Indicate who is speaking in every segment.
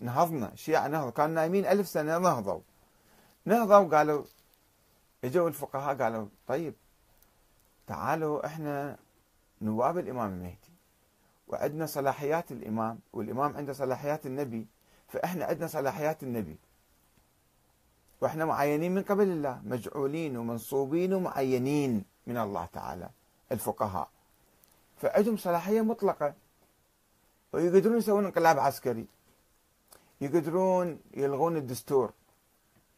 Speaker 1: نهضنا الشيعة نهضوا. كانوا نايمين ألف سنة نهضوا. نهضوا قالوا إجوا الفقهاء قالوا طيب تعالوا إحنا نواب الإمام المهدي وعندنا صلاحيات الإمام والإمام عنده صلاحيات النبي فإحنا عندنا صلاحيات النبي. وإحنا معينين من قبل الله مجعولين ومنصوبين ومعينين من الله تعالى الفقهاء. فعندهم صلاحية مطلقة ويقدرون يسوون انقلاب عسكري. يقدرون يلغون الدستور.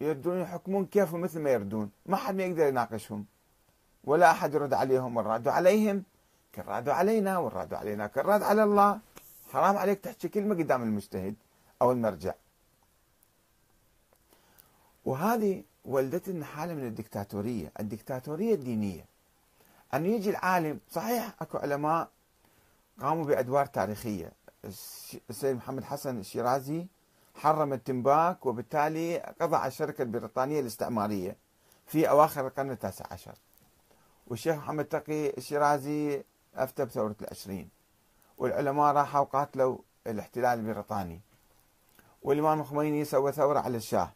Speaker 1: يردون يحكمون كيف مثل ما يردون. ما حد ما يقدر يناقشهم. ولا أحد يرد عليهم والراد عليهم كالراد علينا والراد علينا كالراد على الله. حرام عليك تحكي كلمة قدام المجتهد أو المرجع. وهذه ولدت لنا حالة من الدكتاتورية. الدكتاتورية الدينية. أن يجي العالم صحيح أكو علماء قاموا بأدوار تاريخية. السيد محمد حسن الشيرازي حرم التنباك وبالتالي قضى على الشركة البريطانية الاستعمارية في أواخر القرن التاسع عشر. والشيخ محمد تقي الشيرازي أفتى بثورة العشرين. والعلماء راحوا قاتلوا الاحتلال البريطاني. والإمام الخميني سوى ثورة على الشاه.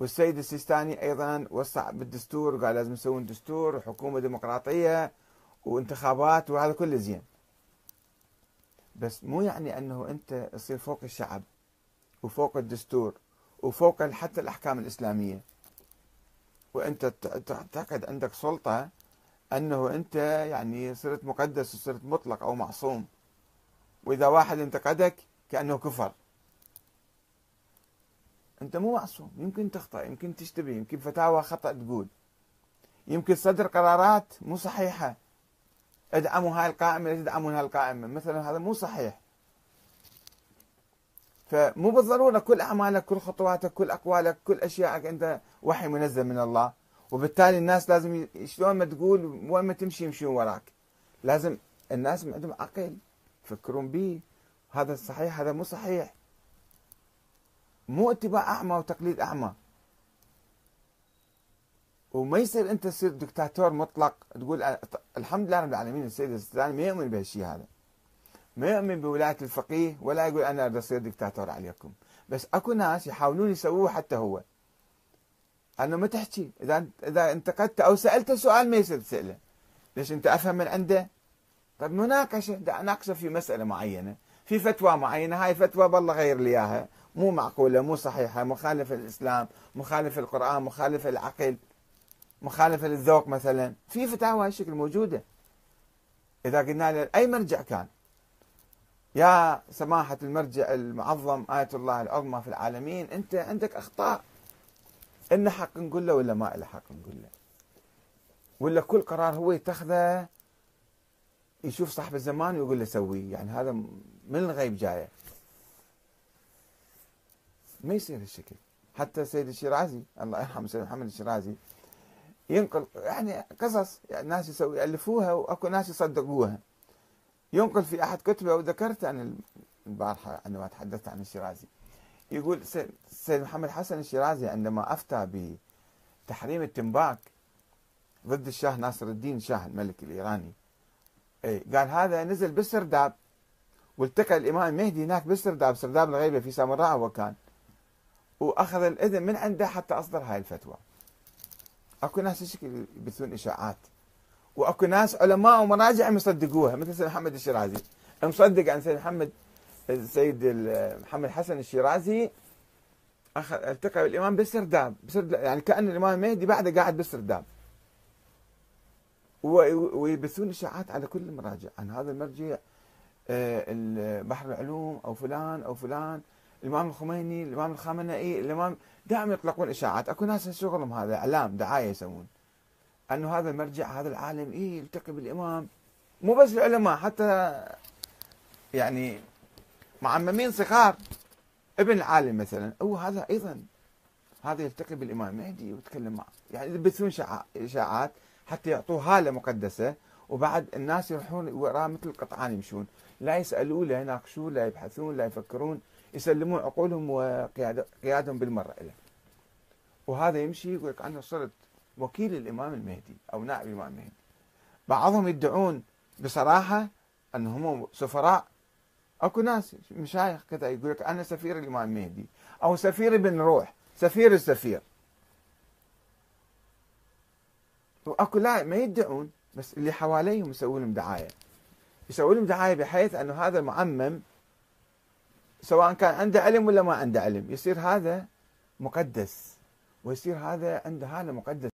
Speaker 1: والسيد السيستاني أيضا وسع بالدستور وقال لازم يسوون دستور وحكومة ديمقراطية وانتخابات وهذا كله زين. بس مو يعني أنه أنت تصير فوق الشعب. وفوق الدستور وفوق حتى الأحكام الإسلامية. وأنت تعتقد عندك سلطة أنه أنت يعني صرت مقدس وصرت مطلق أو معصوم. وإذا واحد انتقدك كأنه كفر. أنت مو معصوم. يمكن تخطأ يمكن تشتبه يمكن فتاوى خطأ تقول. يمكن صدر قرارات مو صحيحة. ادعموا هاي القائمة تدعمون هاي القائمة. مثلا هذا مو صحيح. فمو بالضروره كل أعمالك كل خطواتك كل أقوالك كل اشيائك أنت وحي منزل من الله. وبالتالي الناس لازم شلون ما تقول وين ما تمشي يمشون وراك. لازم الناس عندهم عقل يفكرون به. هذا صحيح هذا مو صحيح. مو اتباع أعمى وتقليد أعمى. وما يصير أنت تصير دكتاتور مطلق تقول الحمد لله رب العالمين السيد السوداني ما يؤمن بهالشيء هذا. ما يؤمن بولاية الفقيه ولا يقول أنا بدي أصير دكتاتور عليكم. بس أكو ناس يحاولون يسووه حتى هو. أنه ما تحكي. إذا إذا انتقدت أو سألت سؤال ما يصير تسأله ليش أنت أفهم من عنده؟ طيب مناقشة. أناقشه في مسألة معينة. في فتوى معينة. هاي فتوى بالله غير لي إياها. مو معقولة مو صحيحة. مخالفة للإسلام مخالفة للقرآن مخالفة للعقل مخالفة للذوق مثلا. في فتاوى هالشكل موجودة. إذا قلنا له أي مرجع كان؟ يا سماحة المرجع المعظم آية الله العظمى في العالمين أنت عندك أخطاء. إن حق نقول له ولا ما له حق نقول له؟ ولا كل قرار هو يتخذه يشوف صاحب الزمان ويقول له سويه يعني هذا من الغيب جاية. ما يصير هالشكل. حتى السيد الشيرازي الله يرحمه السيد محمد الشيرازي ينقل يعني قصص. يعني الناس يسوي يألفوها وأكو ناس يصدقوها. ينقل في أحد كتبه وذكرت عن البارحة عندما تحدثت عن الشيرازي. يقول سيد محمد حسن الشيرازي عندما أفتى بتحريم التنباك ضد الشاه ناصر الدين شاه الملك الإيراني أي قال هذا نزل بالسرداب والتقى الإمام المهدي هناك بالسرداب سرداب الغيبة في سامراء هو كان. وأخذ الإذن من عنده حتى أصدر هاي الفتوى. أكو ناس يبثون إشاعات. وأكو ناس علماء ومراجع مصدقوها مثل سيد محمد الشيرازي. مصدق عن سيد محمد السيد محمد حسن الشيرازي أخذ التقى بالإمام بالسرداب بسرداب يعني كأن الإمام المهدي بعده قاعد بالسرداب ويبثون إشاعات على كل المراجع عن هذا المرجع آه، بحر العلوم أو فلان أو فلان الإمام الخميني الإمام الخامنئي الإمام دائما يطلقون إشاعات. أكو ناس شغلهم هذا إعلام دعاية يسوون. أنه هذا المرجع هذا العالم إيه يلتقي بالإمام. مو بس العلماء حتى يعني معممين صغار. ابن العالم مثلا هو هذا أيضا هذا يلتقي بالإمام المهدي ويتكلم معه. يعني يلبسون اشاعات حتى يعطوه هالة مقدسة وبعد الناس يروحون وراه مثل القطعان يمشون. لا يسالوه لا يناقشوه لا يبحثون لا يفكرون. يسلمون عقولهم وقيادهم بالمرة له وهذا يمشي يقول لك أنا صرت وكيل الإمام المهدي أو نائب الإمام المهدي. بعضهم يدعون بصراحة أنهم سفراء. أكو ناس مشايخ كذا يقول لك أنا سفير الإمام المهدي أو سفير ابن روح سفير السفير. وأكو لا ما يدعون بس اللي حواليهم يسوون لهم دعاية. يسوون لهم دعاية بحيث أنه هذا المعمم سواء كان عنده علم ولا ما عنده علم يصير هذا مقدس ويصير هذا عنده هذا مقدس.